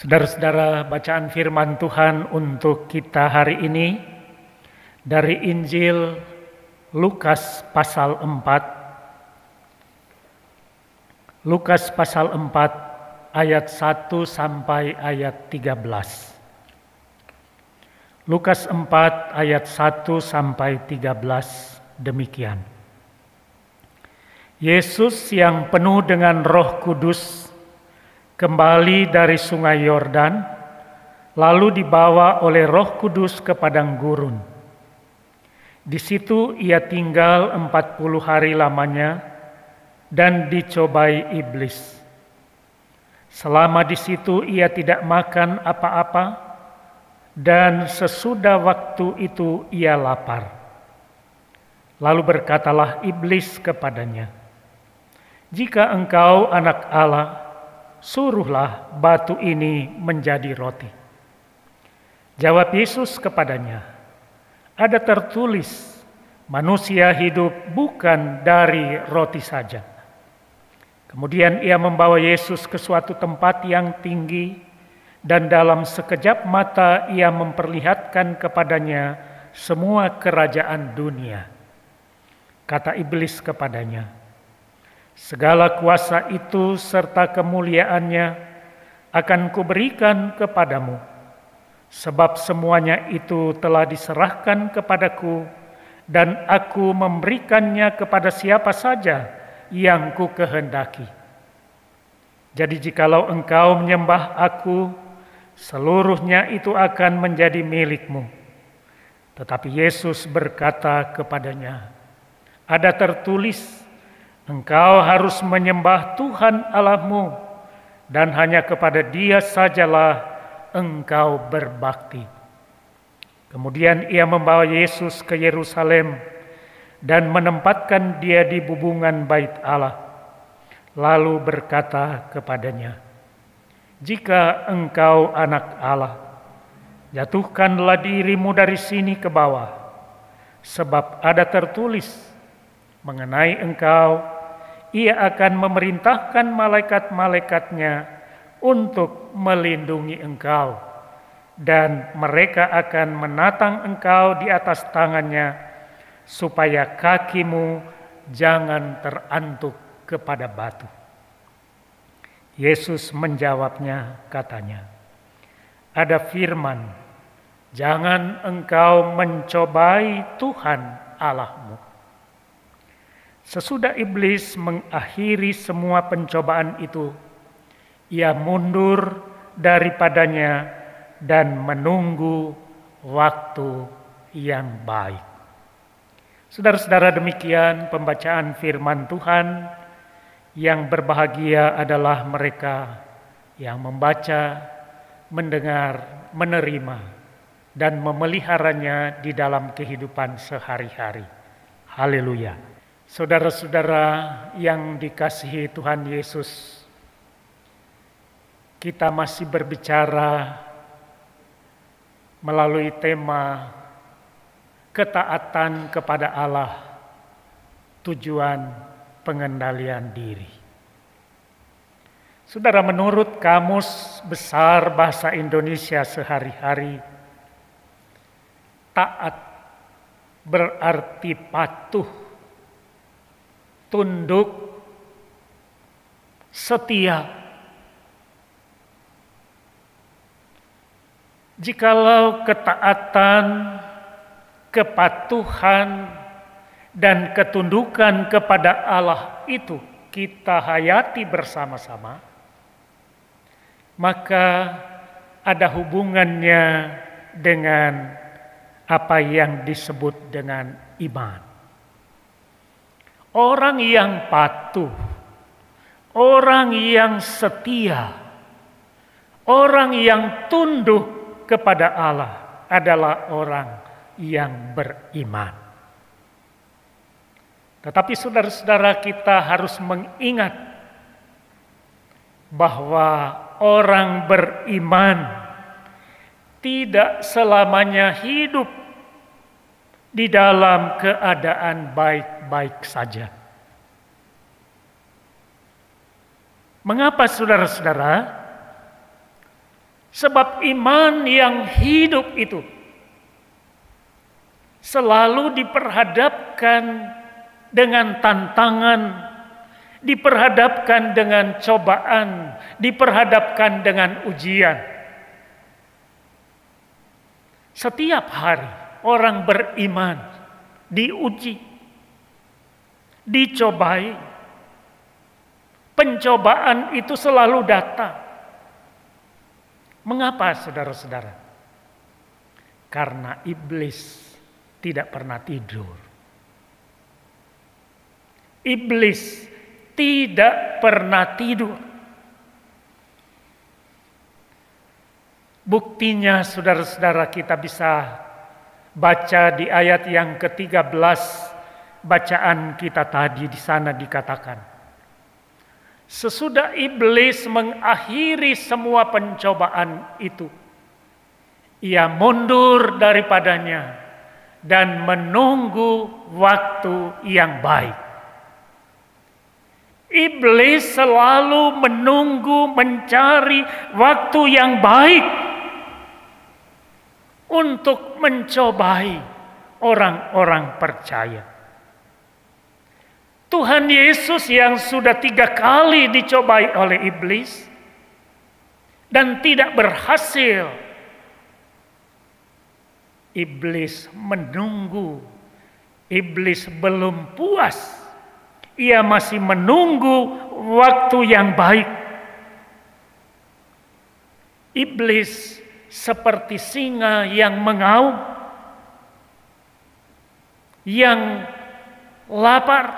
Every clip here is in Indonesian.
Saudara-saudara, bacaan firman Tuhan untuk kita hari ini dari Injil Lukas pasal 4. Lukas pasal 4 ayat 1 sampai ayat 13. Lukas 4 ayat 1 sampai 13 demikian. Yesus yang penuh dengan Roh Kudus kembali dari sungai Yordan, lalu dibawa oleh Roh Kudus ke padang gurun. Di situ ia tinggal empat puluh hari lamanya dan dicobai iblis. Selama di situ ia tidak makan apa-apa dan sesudah waktu itu ia lapar. Lalu berkatalah iblis kepadanya, "Jika engkau anak Allah, suruhlah batu ini menjadi roti. Jawab Yesus kepadanya, ada tertulis, manusia hidup bukan dari roti saja. Kemudian ia membawa Yesus ke suatu tempat yang tinggi dan dalam sekejap mata ia memperlihatkan kepadanya semua kerajaan dunia. Kata iblis kepadanya, Segala kuasa itu serta kemuliaannya akan kuberikan kepadamu, sebab semuanya itu telah diserahkan kepadaku, dan aku memberikannya kepada siapa saja yang ku kehendaki. Jadi jikalau engkau menyembah aku, seluruhnya itu akan menjadi milikmu. Tetapi Yesus berkata kepadanya, ada tertulis, Engkau harus menyembah Tuhan Allahmu dan hanya kepada Dia sajalah engkau berbakti. Kemudian ia membawa Yesus ke Yerusalem dan menempatkan dia di bubungan bait Allah. Lalu berkata kepadanya, "Jika engkau anak Allah, jatuhkanlah dirimu dari sini ke bawah, sebab ada tertulis mengenai engkau ia akan memerintahkan malaikat-malaikatnya untuk melindungi engkau dan mereka akan menatang engkau di atas tangannya supaya kakimu jangan terantuk kepada batu. Yesus menjawabnya katanya, ada firman, jangan engkau mencobai Tuhan Allahmu. Sesudah iblis mengakhiri semua pencobaan itu, ia mundur daripadanya dan menunggu waktu yang baik. Saudara-saudara demikian pembacaan firman Tuhan yang berbahagia adalah mereka yang membaca, mendengar, menerima, dan memeliharanya di dalam kehidupan sehari-hari. Haleluya! Saudara-saudara yang dikasihi Tuhan Yesus, kita masih berbicara melalui tema ketaatan kepada Allah, tujuan pengendalian diri. Saudara, menurut Kamus Besar Bahasa Indonesia sehari-hari, taat berarti patuh tunduk, setia. Jikalau ketaatan, kepatuhan, dan ketundukan kepada Allah itu kita hayati bersama-sama, maka ada hubungannya dengan apa yang disebut dengan iman. Orang yang patuh, orang yang setia, orang yang tunduk kepada Allah adalah orang yang beriman. Tetapi saudara-saudara kita harus mengingat bahwa orang beriman tidak selamanya hidup di dalam keadaan baik-baik saja. Mengapa saudara-saudara? Sebab iman yang hidup itu selalu diperhadapkan dengan tantangan, diperhadapkan dengan cobaan, diperhadapkan dengan ujian. Setiap hari orang beriman diuji, dicobai. Pencobaan itu selalu datang. Mengapa saudara-saudara? Karena iblis tidak pernah tidur. Iblis tidak pernah tidur. Buktinya saudara-saudara kita bisa baca di ayat yang ke-13 bacaan kita tadi di sana dikatakan. Sesudah iblis mengakhiri semua pencobaan itu, ia mundur daripadanya dan menunggu waktu yang baik. Iblis selalu menunggu mencari waktu yang baik untuk mencobai orang-orang percaya. Tuhan Yesus yang sudah tiga kali dicobai oleh iblis dan tidak berhasil Iblis menunggu. Iblis belum puas. Ia masih menunggu waktu yang baik. Iblis seperti singa yang mengaum, yang lapar,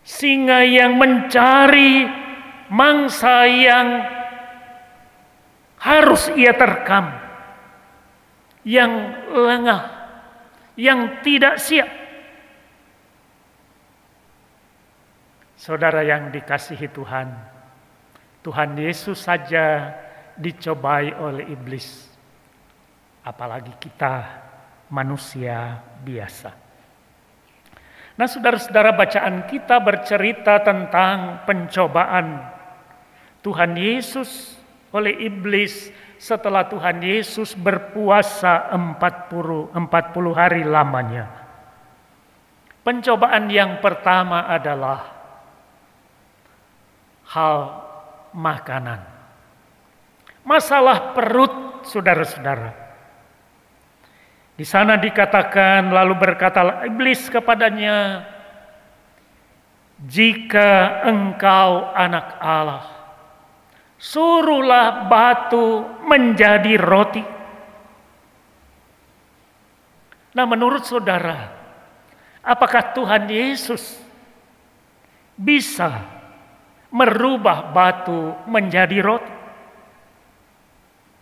singa yang mencari mangsa yang harus ia terkam yang lengah, yang tidak siap. Saudara yang dikasihi Tuhan, Tuhan Yesus saja dicobai oleh iblis, apalagi kita manusia biasa. Nah, saudara-saudara, bacaan kita bercerita tentang pencobaan Tuhan Yesus oleh iblis setelah Tuhan Yesus berpuasa 40, 40 hari lamanya. Pencobaan yang pertama adalah hal makanan. Masalah perut saudara-saudara. Di sana dikatakan lalu berkata iblis kepadanya, "Jika engkau anak Allah, suruhlah batu menjadi roti. Nah, menurut saudara, apakah Tuhan Yesus bisa merubah batu menjadi roti?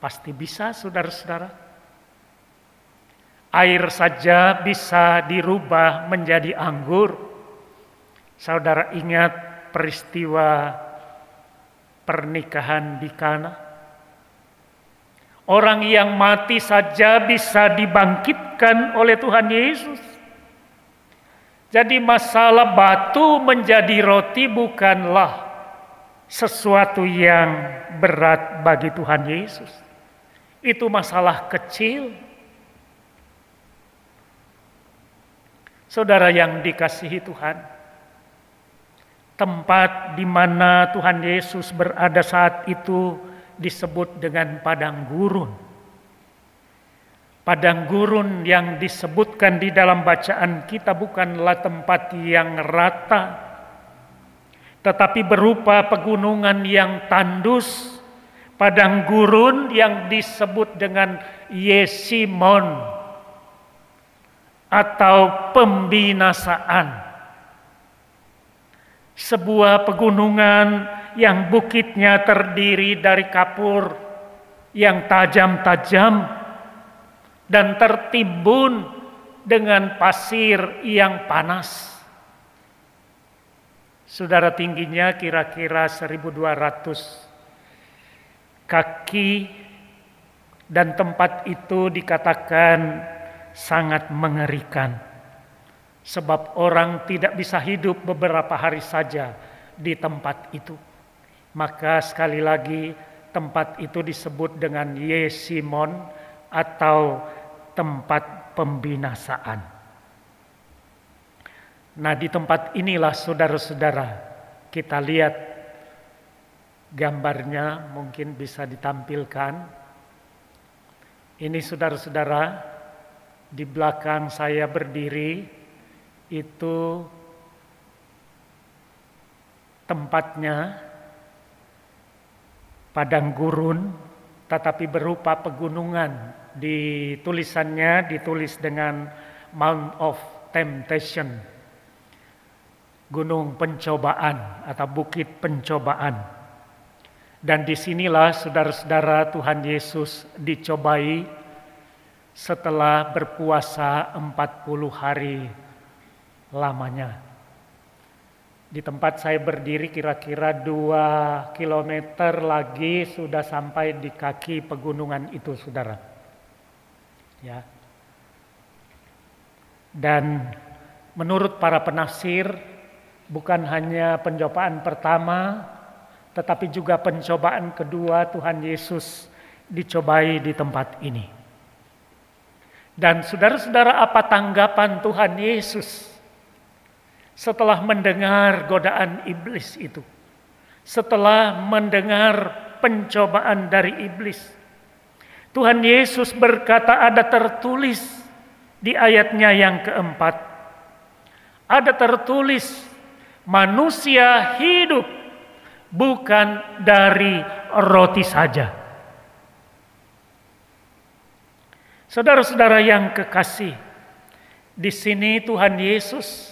Pasti bisa, saudara-saudara. Air saja bisa dirubah menjadi anggur. Saudara ingat peristiwa pernikahan di Kana. Orang yang mati saja bisa dibangkitkan oleh Tuhan Yesus. Jadi masalah batu menjadi roti bukanlah sesuatu yang berat bagi Tuhan Yesus. Itu masalah kecil. Saudara yang dikasihi Tuhan, tempat di mana Tuhan Yesus berada saat itu disebut dengan padang gurun. Padang gurun yang disebutkan di dalam bacaan kita bukanlah tempat yang rata, tetapi berupa pegunungan yang tandus, padang gurun yang disebut dengan Yesimon atau pembinasaan sebuah pegunungan yang bukitnya terdiri dari kapur yang tajam-tajam dan tertimbun dengan pasir yang panas. Saudara tingginya kira-kira 1200 kaki dan tempat itu dikatakan sangat mengerikan. Sebab orang tidak bisa hidup beberapa hari saja di tempat itu. Maka sekali lagi tempat itu disebut dengan Yesimon atau tempat pembinasaan. Nah, di tempat inilah saudara-saudara kita lihat gambarnya mungkin bisa ditampilkan. Ini saudara-saudara di belakang saya berdiri itu tempatnya padang gurun tetapi berupa pegunungan. Di tulisannya ditulis dengan Mount of Temptation. Gunung pencobaan atau bukit pencobaan. Dan di sinilah saudara-saudara Tuhan Yesus dicobai setelah berpuasa 40 hari lamanya. Di tempat saya berdiri kira-kira dua kilometer lagi sudah sampai di kaki pegunungan itu, saudara. Ya. Dan menurut para penafsir, bukan hanya pencobaan pertama, tetapi juga pencobaan kedua Tuhan Yesus dicobai di tempat ini. Dan saudara-saudara apa tanggapan Tuhan Yesus setelah mendengar godaan iblis itu, setelah mendengar pencobaan dari iblis, Tuhan Yesus berkata ada tertulis di ayatnya yang keempat. Ada tertulis manusia hidup bukan dari roti saja. Saudara-saudara yang kekasih, di sini Tuhan Yesus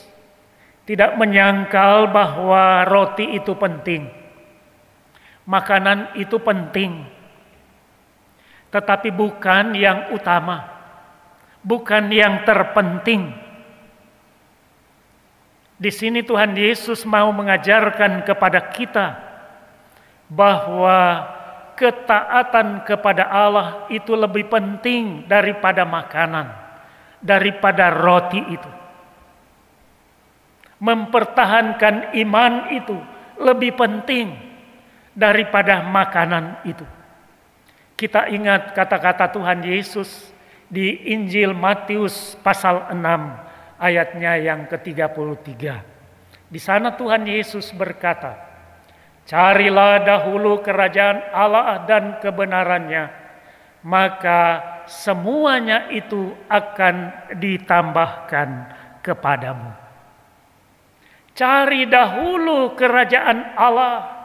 tidak menyangkal bahwa roti itu penting. Makanan itu penting. Tetapi bukan yang utama. Bukan yang terpenting. Di sini Tuhan Yesus mau mengajarkan kepada kita bahwa ketaatan kepada Allah itu lebih penting daripada makanan, daripada roti itu mempertahankan iman itu lebih penting daripada makanan itu. Kita ingat kata-kata Tuhan Yesus di Injil Matius pasal 6 ayatnya yang ke-33. Di sana Tuhan Yesus berkata, Carilah dahulu kerajaan Allah dan kebenarannya, maka semuanya itu akan ditambahkan kepadamu. Cari dahulu kerajaan Allah.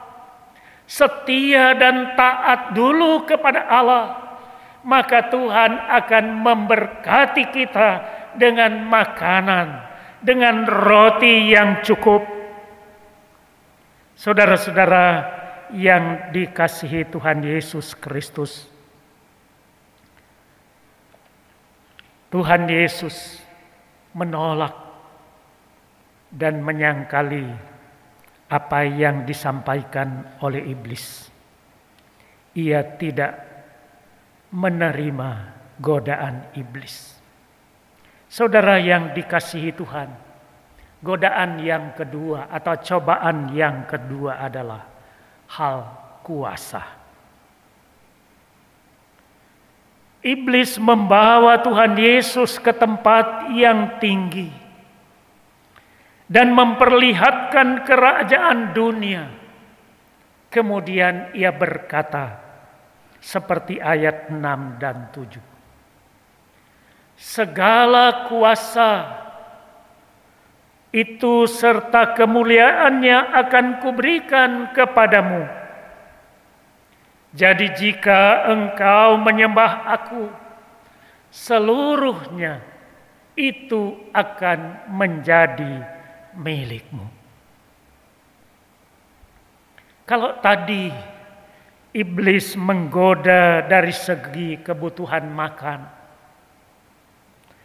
Setia dan taat dulu kepada Allah. Maka Tuhan akan memberkati kita dengan makanan. Dengan roti yang cukup. Saudara-saudara yang dikasihi Tuhan Yesus Kristus. Tuhan Yesus menolak dan menyangkali apa yang disampaikan oleh iblis. Ia tidak menerima godaan iblis. Saudara yang dikasihi Tuhan, godaan yang kedua atau cobaan yang kedua adalah hal kuasa. Iblis membawa Tuhan Yesus ke tempat yang tinggi dan memperlihatkan kerajaan dunia. Kemudian ia berkata seperti ayat 6 dan 7. Segala kuasa itu serta kemuliaannya akan kuberikan kepadamu. Jadi jika engkau menyembah aku, seluruhnya itu akan menjadi milikmu. Kalau tadi iblis menggoda dari segi kebutuhan makan,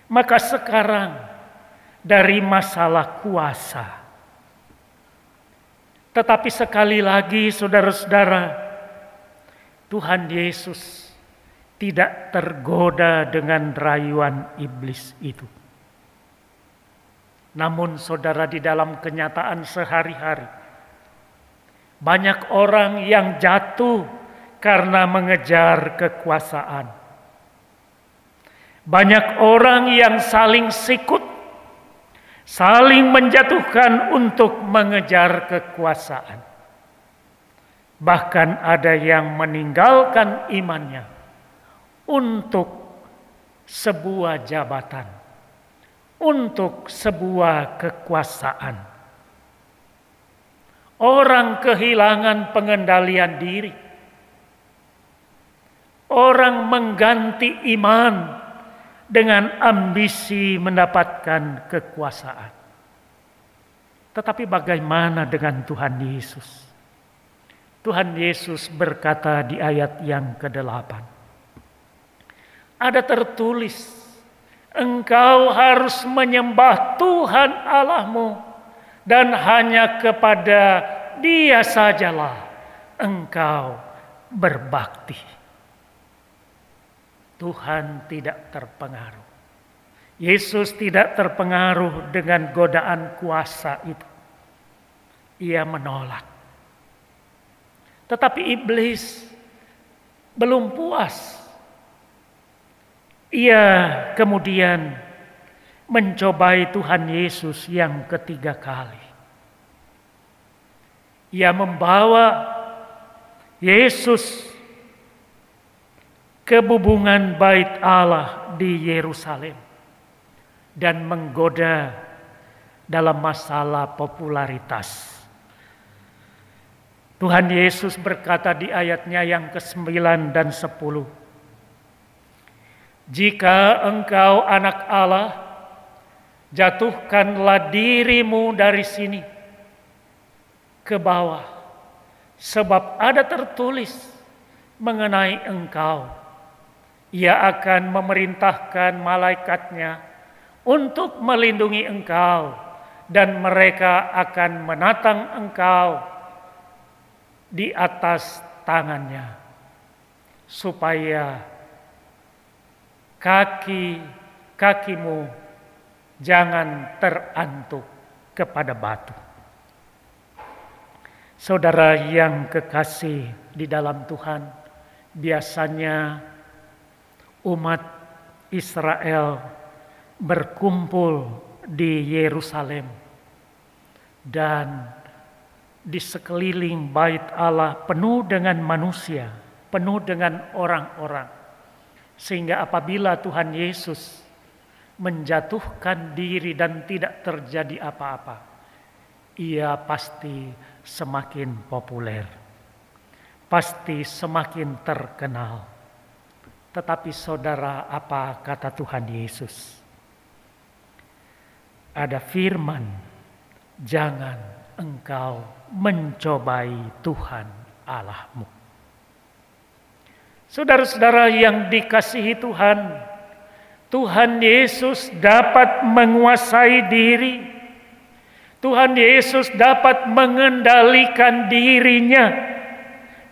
maka sekarang dari masalah kuasa. Tetapi sekali lagi saudara-saudara, Tuhan Yesus tidak tergoda dengan rayuan iblis itu. Namun saudara di dalam kenyataan sehari-hari. Banyak orang yang jatuh karena mengejar kekuasaan. Banyak orang yang saling sikut, saling menjatuhkan untuk mengejar kekuasaan. Bahkan ada yang meninggalkan imannya untuk sebuah jabatan, untuk sebuah kekuasaan. Orang kehilangan pengendalian diri. Orang mengganti iman dengan ambisi mendapatkan kekuasaan. Tetapi bagaimana dengan Tuhan Yesus? Tuhan Yesus berkata di ayat yang ke-8. Ada tertulis, engkau harus menyembah Tuhan Allahmu dan hanya kepada dia sajalah engkau berbakti. Tuhan tidak terpengaruh. Yesus tidak terpengaruh dengan godaan kuasa itu. Ia menolak. Tetapi iblis belum puas. Ia kemudian mencobai Tuhan Yesus yang ketiga kali. Ia membawa Yesus kebubungan bait Allah di Yerusalem dan menggoda dalam masalah popularitas. Tuhan Yesus berkata di ayatnya yang ke-9 dan 10. Jika engkau anak Allah, jatuhkanlah dirimu dari sini ke bawah. Sebab ada tertulis mengenai engkau ia akan memerintahkan malaikatnya untuk melindungi engkau dan mereka akan menatang engkau di atas tangannya supaya kaki kakimu jangan terantuk kepada batu. Saudara yang kekasih di dalam Tuhan, biasanya umat Israel berkumpul di Yerusalem dan di sekeliling bait Allah penuh dengan manusia, penuh dengan orang-orang. Sehingga apabila Tuhan Yesus menjatuhkan diri dan tidak terjadi apa-apa, ia pasti semakin populer, pasti semakin terkenal tetapi saudara apa kata Tuhan Yesus? Ada firman, jangan engkau mencobai Tuhan Allahmu. Saudara-saudara yang dikasihi Tuhan, Tuhan Yesus dapat menguasai diri. Tuhan Yesus dapat mengendalikan dirinya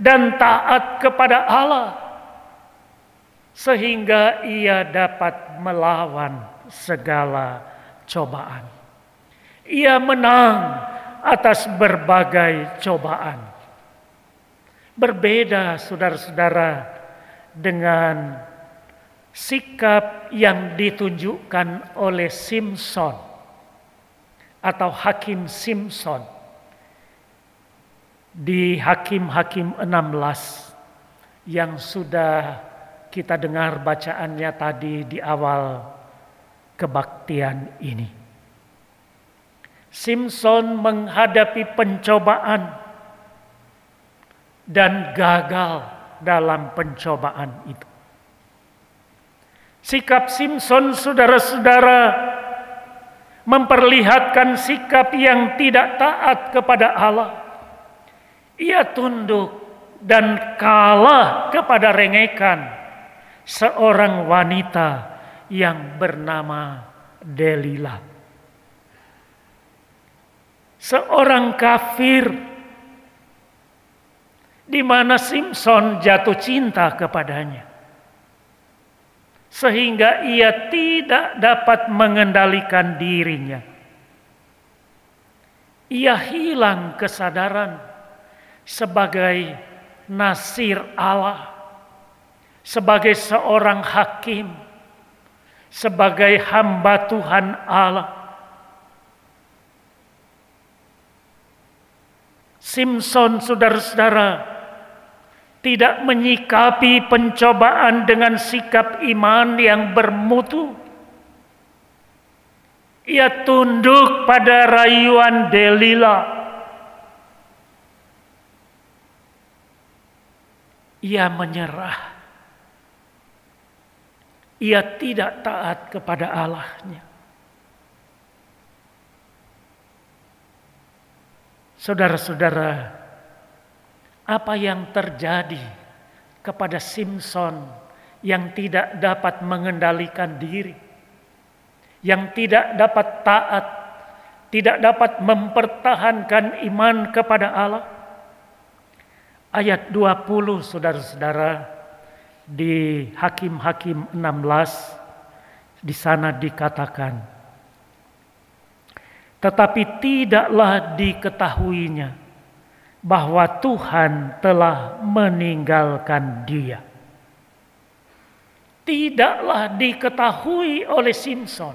dan taat kepada Allah sehingga ia dapat melawan segala cobaan. Ia menang atas berbagai cobaan. Berbeda saudara-saudara dengan sikap yang ditunjukkan oleh Simpson atau Hakim Simpson di Hakim-Hakim 16 yang sudah kita dengar bacaannya tadi di awal kebaktian ini. Simpson menghadapi pencobaan dan gagal dalam pencobaan itu. Sikap Simpson saudara-saudara memperlihatkan sikap yang tidak taat kepada Allah. Ia tunduk dan kalah kepada rengekan seorang wanita yang bernama Delila. Seorang kafir di mana Simpson jatuh cinta kepadanya. Sehingga ia tidak dapat mengendalikan dirinya. Ia hilang kesadaran sebagai nasir Allah, sebagai seorang hakim, sebagai hamba Tuhan Allah. Simpson, saudara-saudara, tidak menyikapi pencobaan dengan sikap iman yang bermutu. Ia tunduk pada rayuan Delila. Ia menyerah ia tidak taat kepada Allahnya. Saudara-saudara, apa yang terjadi kepada Simpson yang tidak dapat mengendalikan diri, yang tidak dapat taat, tidak dapat mempertahankan iman kepada Allah? Ayat 20 saudara-saudara, di Hakim-Hakim 16 di sana dikatakan tetapi tidaklah diketahuinya bahwa Tuhan telah meninggalkan dia. Tidaklah diketahui oleh Simpson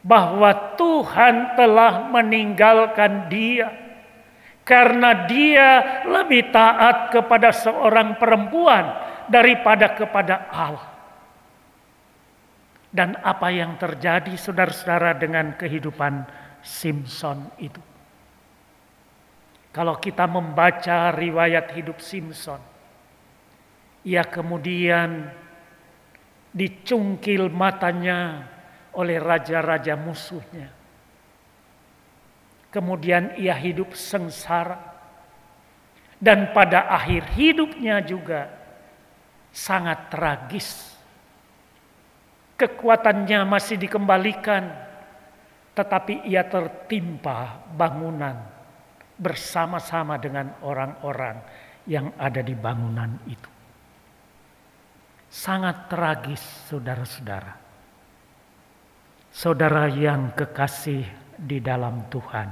bahwa Tuhan telah meninggalkan dia karena dia lebih taat kepada seorang perempuan daripada kepada Allah. Dan apa yang terjadi saudara-saudara dengan kehidupan Simpson itu. Kalau kita membaca riwayat hidup Simpson, ia kemudian dicungkil matanya oleh raja-raja musuhnya. Kemudian ia hidup sengsara. Dan pada akhir hidupnya juga sangat tragis. Kekuatannya masih dikembalikan, tetapi ia tertimpa bangunan bersama-sama dengan orang-orang yang ada di bangunan itu. Sangat tragis, saudara-saudara. Saudara yang kekasih di dalam Tuhan.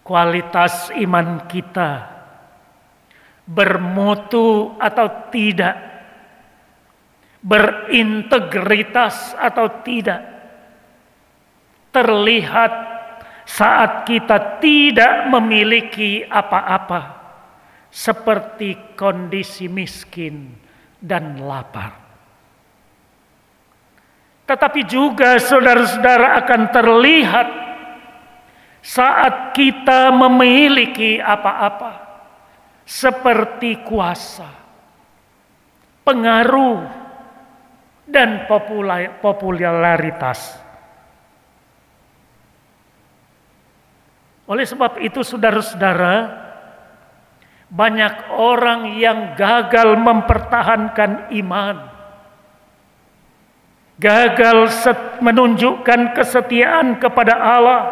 Kualitas iman kita bermutu atau tidak, berintegritas atau tidak, terlihat saat kita tidak memiliki apa-apa, seperti kondisi miskin dan lapar. Tetapi juga saudara-saudara akan terlihat saat kita memiliki apa-apa seperti kuasa, pengaruh, dan popularitas. Oleh sebab itu saudara-saudara, banyak orang yang gagal mempertahankan iman. Gagal menunjukkan kesetiaan kepada Allah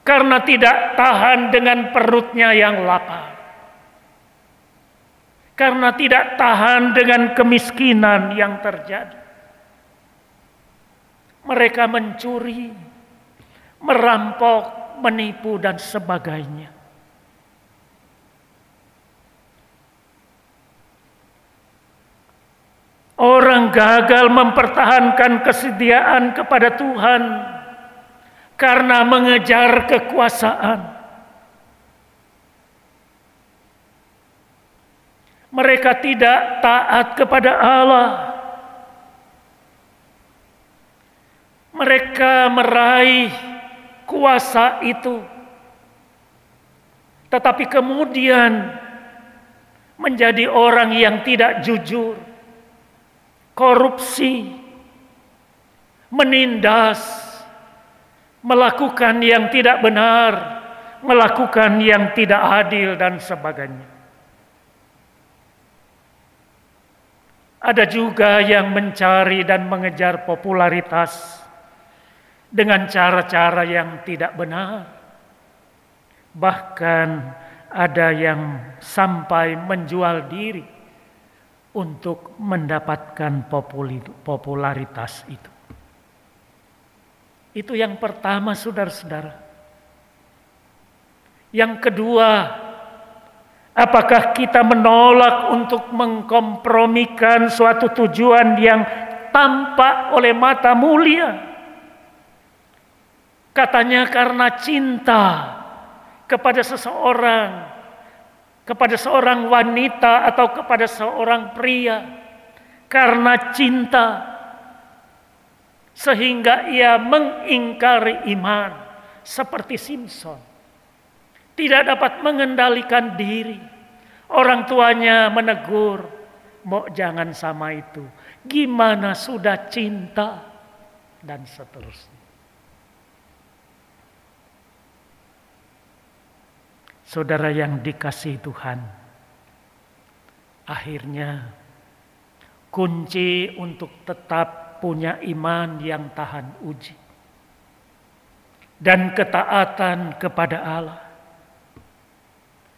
karena tidak tahan dengan perutnya yang lapar karena tidak tahan dengan kemiskinan yang terjadi. Mereka mencuri, merampok, menipu, dan sebagainya. Orang gagal mempertahankan kesediaan kepada Tuhan karena mengejar kekuasaan. Mereka tidak taat kepada Allah. Mereka meraih kuasa itu. Tetapi kemudian menjadi orang yang tidak jujur, korupsi, menindas, melakukan yang tidak benar, melakukan yang tidak adil dan sebagainya. Ada juga yang mencari dan mengejar popularitas dengan cara-cara yang tidak benar. Bahkan ada yang sampai menjual diri untuk mendapatkan popularitas itu. Itu yang pertama, saudara-saudara. Yang kedua, Apakah kita menolak untuk mengkompromikan suatu tujuan yang tampak oleh mata mulia? Katanya karena cinta kepada seseorang, kepada seorang wanita atau kepada seorang pria, karena cinta sehingga ia mengingkari iman seperti Simpson tidak dapat mengendalikan diri. Orang tuanya menegur, mau jangan sama itu. Gimana sudah cinta dan seterusnya. Saudara yang dikasih Tuhan, akhirnya kunci untuk tetap punya iman yang tahan uji dan ketaatan kepada Allah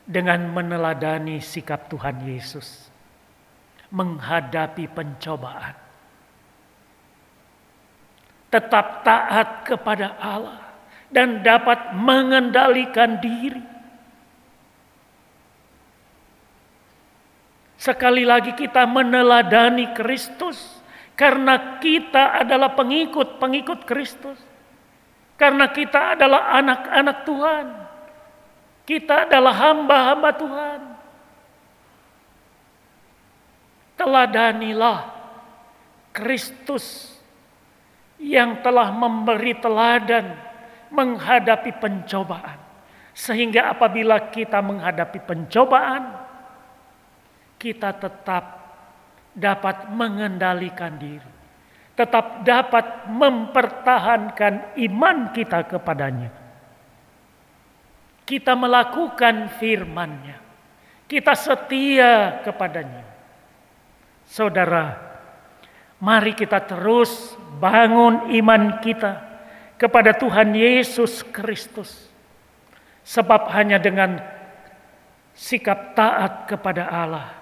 dengan meneladani sikap Tuhan Yesus menghadapi pencobaan. Tetap taat kepada Allah dan dapat mengendalikan diri. Sekali lagi kita meneladani Kristus karena kita adalah pengikut-pengikut Kristus. Karena kita adalah anak-anak Tuhan. Kita adalah hamba-hamba Tuhan. Teladanilah Kristus yang telah memberi teladan menghadapi pencobaan. Sehingga apabila kita menghadapi pencobaan, kita tetap dapat mengendalikan diri. Tetap dapat mempertahankan iman kita kepadanya kita melakukan firman-Nya. Kita setia kepadanya. Saudara, mari kita terus bangun iman kita kepada Tuhan Yesus Kristus. Sebab hanya dengan sikap taat kepada Allah,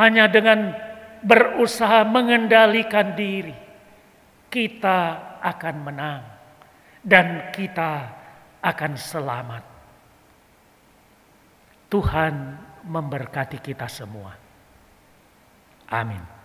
hanya dengan berusaha mengendalikan diri, kita akan menang dan kita akan selamat. Tuhan memberkati kita semua. Amin.